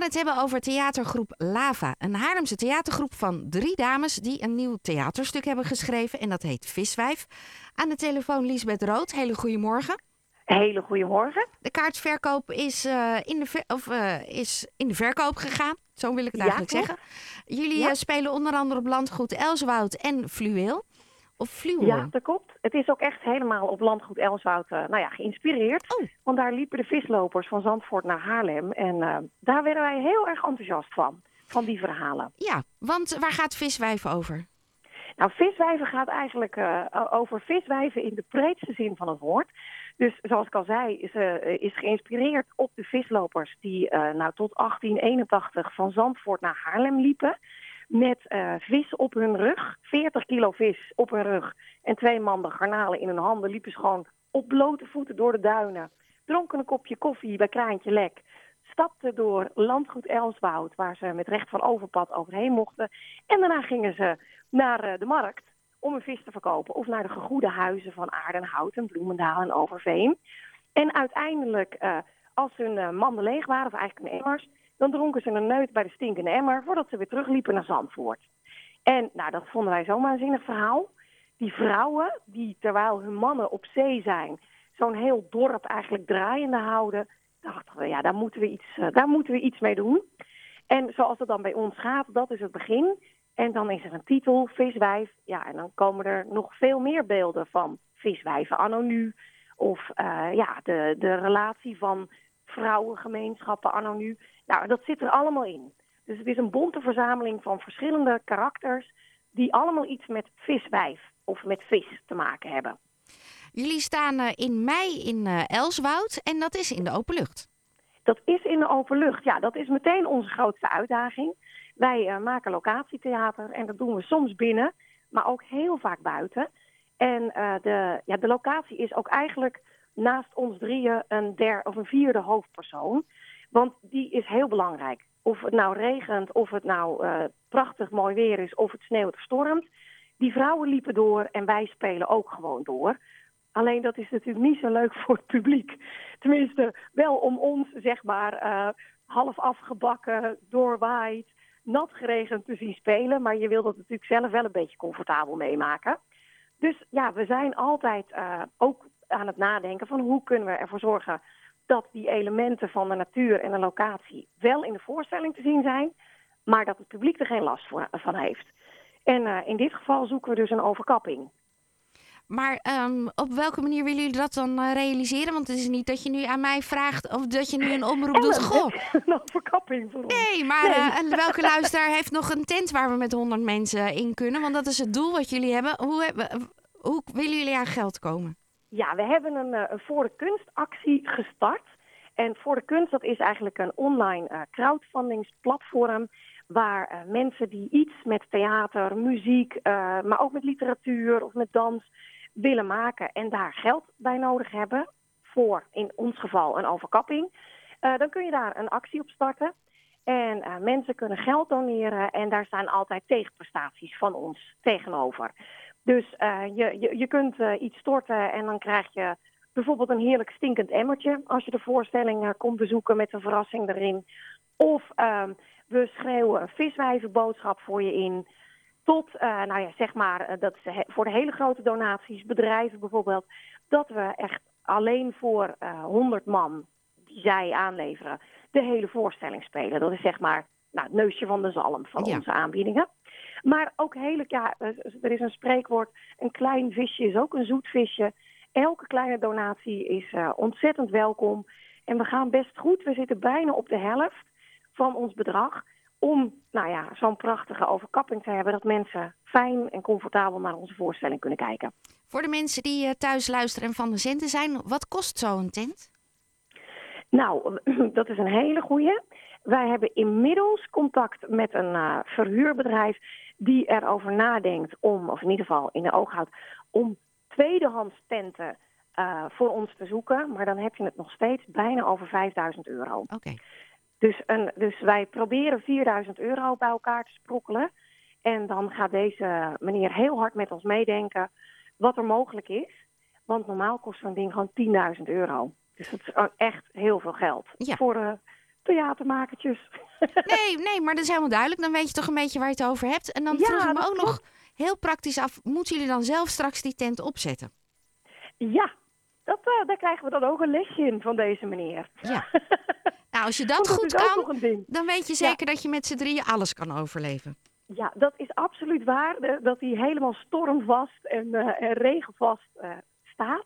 gaan het hebben over theatergroep Lava. Een Haarlemse theatergroep van drie dames die een nieuw theaterstuk hebben geschreven. En dat heet Viswijf. Aan de telefoon Liesbeth Rood. Hele goedemorgen. Hele goedemorgen. De kaartverkoop is, uh, in, de ver of, uh, is in de verkoop gegaan. Zo wil ik het eigenlijk zeggen. Jullie ja. uh, spelen onder andere op landgoed Elswoud en Fluweel. Of? Ja, dat klopt. Het is ook echt helemaal op landgoed Elswoud nou ja, geïnspireerd. Oh. Want daar liepen de vislopers van Zandvoort naar Haarlem. En daar werden wij heel erg enthousiast van. Van die verhalen. Ja, want waar gaat Viswijven over? Nou, viswijven gaat eigenlijk uh, over viswijven in de breedste zin van het woord. Dus zoals ik al zei, is, uh, is geïnspireerd op de vislopers die uh, nou, tot 1881 van Zandvoort naar Haarlem liepen. Met vis op hun rug, 40 kilo vis op hun rug en twee manden garnalen in hun handen. Liepen ze gewoon op blote voeten door de duinen. Dronken een kopje koffie bij Kraantje Lek stapten door landgoed Elswoud, waar ze met recht van overpad overheen mochten. En daarna gingen ze naar de markt om een vis te verkopen. Of naar de gegoede huizen van Aardenhout en Bloemendaal en Overveen. En uiteindelijk, uh, als hun manden leeg waren, of eigenlijk een emmers, dan dronken ze een neut bij de stinkende emmer voordat ze weer terugliepen naar Zandvoort. En nou, dat vonden wij zo'n waanzinnig verhaal. Die vrouwen, die terwijl hun mannen op zee zijn, zo'n heel dorp eigenlijk draaiende houden, dachten we, ja, daar moeten we iets, uh, daar moeten we iets mee doen. En zoals het dan bij ons gaat, dat is het begin. En dan is er een titel, viswijf. Ja, en dan komen er nog veel meer beelden van viswijven anno nu. Of uh, ja, de, de relatie van vrouwengemeenschappen anno nu. Nou, dat zit er allemaal in. Dus het is een bonte verzameling van verschillende karakters... die allemaal iets met viswijf of met vis te maken hebben. Jullie staan uh, in mei in uh, Elswoud en dat is in de open lucht. Dat is in de open lucht, ja. Dat is meteen onze grootste uitdaging. Wij uh, maken locatietheater en dat doen we soms binnen, maar ook heel vaak buiten. En uh, de, ja, de locatie is ook eigenlijk naast ons drieën een, der, of een vierde hoofdpersoon. Want die is heel belangrijk. Of het nou regent, of het nou uh, prachtig mooi weer is, of het sneeuwt of stormt. Die vrouwen liepen door en wij spelen ook gewoon door. Alleen dat is natuurlijk niet zo leuk voor het publiek. Tenminste, wel om ons, zeg maar, uh, half afgebakken, doorwaaid, nat geregend te zien spelen. Maar je wil dat natuurlijk zelf wel een beetje comfortabel meemaken. Dus ja, we zijn altijd uh, ook aan het nadenken van hoe kunnen we ervoor zorgen dat die elementen van de natuur en de locatie wel in de voorstelling te zien zijn, maar dat het publiek er geen last van heeft. En uh, in dit geval zoeken we dus een overkapping. Maar um, op welke manier willen jullie dat dan uh, realiseren? Want het is niet dat je nu aan mij vraagt of dat je nu een oproep en doet. Goh. Een overkapping voor ons. Nee, maar nee. Uh, en welke luisteraar heeft nog een tent waar we met 100 mensen in kunnen? Want dat is het doel wat jullie hebben. Hoe, hebben, hoe willen jullie aan geld komen? Ja, we hebben een, uh, een Voor de Kunstactie gestart. En Voor de Kunst, dat is eigenlijk een online crowdfundingsplatform waar mensen die iets met theater, muziek, maar ook met literatuur of met dans willen maken en daar geld bij nodig hebben voor in ons geval een overkapping, uh, dan kun je daar een actie op starten. En uh, mensen kunnen geld doneren en daar staan altijd tegenprestaties van ons tegenover. Dus uh, je, je, je kunt iets storten en dan krijg je bijvoorbeeld een heerlijk stinkend emmertje als je de voorstelling komt bezoeken met een verrassing erin. Of we schreeuwen een viswijvenboodschap voor je in. Tot, nou ja, zeg maar, dat voor de hele grote donaties, bedrijven bijvoorbeeld, dat we echt alleen voor uh, 100 man die zij aanleveren, de hele voorstelling spelen. Dat is zeg maar nou, het neusje van de zalm van ja. onze aanbiedingen. Maar ook hele, ja, er is een spreekwoord, een klein visje is ook een zoet visje. Elke kleine donatie is uh, ontzettend welkom. En we gaan best goed, we zitten bijna op de helft van ons bedrag om nou ja, zo'n prachtige overkapping te hebben... dat mensen fijn en comfortabel naar onze voorstelling kunnen kijken. Voor de mensen die uh, thuis luisteren en van de centen zijn, wat kost zo'n tent? Nou, dat is een hele goeie. Wij hebben inmiddels contact met een uh, verhuurbedrijf... die erover nadenkt om, of in ieder geval in de oog houdt... om tweedehands tenten uh, voor ons te zoeken. Maar dan heb je het nog steeds bijna over 5000 euro. Oké. Okay. Dus, een, dus wij proberen 4000 euro bij elkaar te sprokkelen. En dan gaat deze meneer heel hard met ons meedenken wat er mogelijk is. Want normaal kost zo'n ding gewoon 10.000 euro. Dus dat is echt heel veel geld ja. voor uh, theatermakertjes. Nee, nee, maar dat is helemaal duidelijk. Dan weet je toch een beetje waar je het over hebt. En dan Ja, vroeg ik me ook nog heel praktisch af. Moeten jullie dan zelf straks die tent opzetten? Ja, dat, eh, daar krijgen we dan ook een lesje in van deze meneer. Ja. Nou, als je dat goed kan, dan weet je zeker dat je met z'n drieën alles kan overleven. Ja, dat is absoluut waar. Dat hij helemaal stormvast en, eh, en regenvast eh, staat.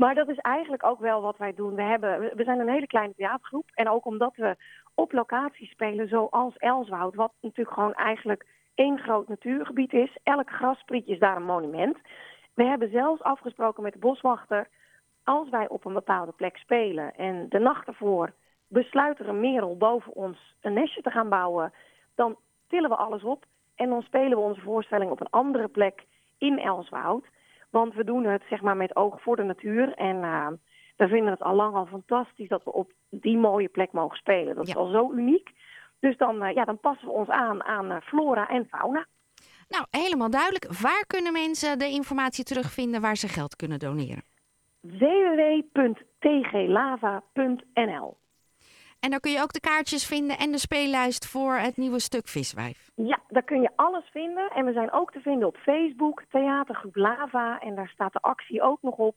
Maar dat is eigenlijk ook wel wat wij doen. We, hebben, we- zijn een hele kleine theatergroep. En ook omdat we op locatie spelen, zoals Elswoud, wat natuurlijk gewoon eigenlijk één groot natuurgebied is. Elk grasprietje is daar een monument. We hebben zelfs afgesproken met de boswachter, als wij op een bepaalde plek spelen en de nacht ervoor besluit er een merel boven ons een nestje te gaan bouwen, dan tillen we alles op en dan spelen we onze voorstelling op een andere plek in Elswoud. Want we doen het zeg maar met oog voor de natuur. En eh, we vinden het al lang al fantastisch dat we op die mooie plek mogen spelen. Dat is al zo uniek. Dus dan, eh, ja, dan passen we ons aan aan eh, flora en fauna. Nou, helemaal duidelijk. Waar kunnen mensen de informatie terugvinden waar ze geld kunnen doneren? www.tglava.nl En dan kun je ook de kaartjes vinden en de speellijst voor het nieuwe stuk Viswijf. Ja, daar kun je alles vinden. En we zijn ook te vinden op Facebook, Theatergroep Lava. En daar staat de actie ook nog op.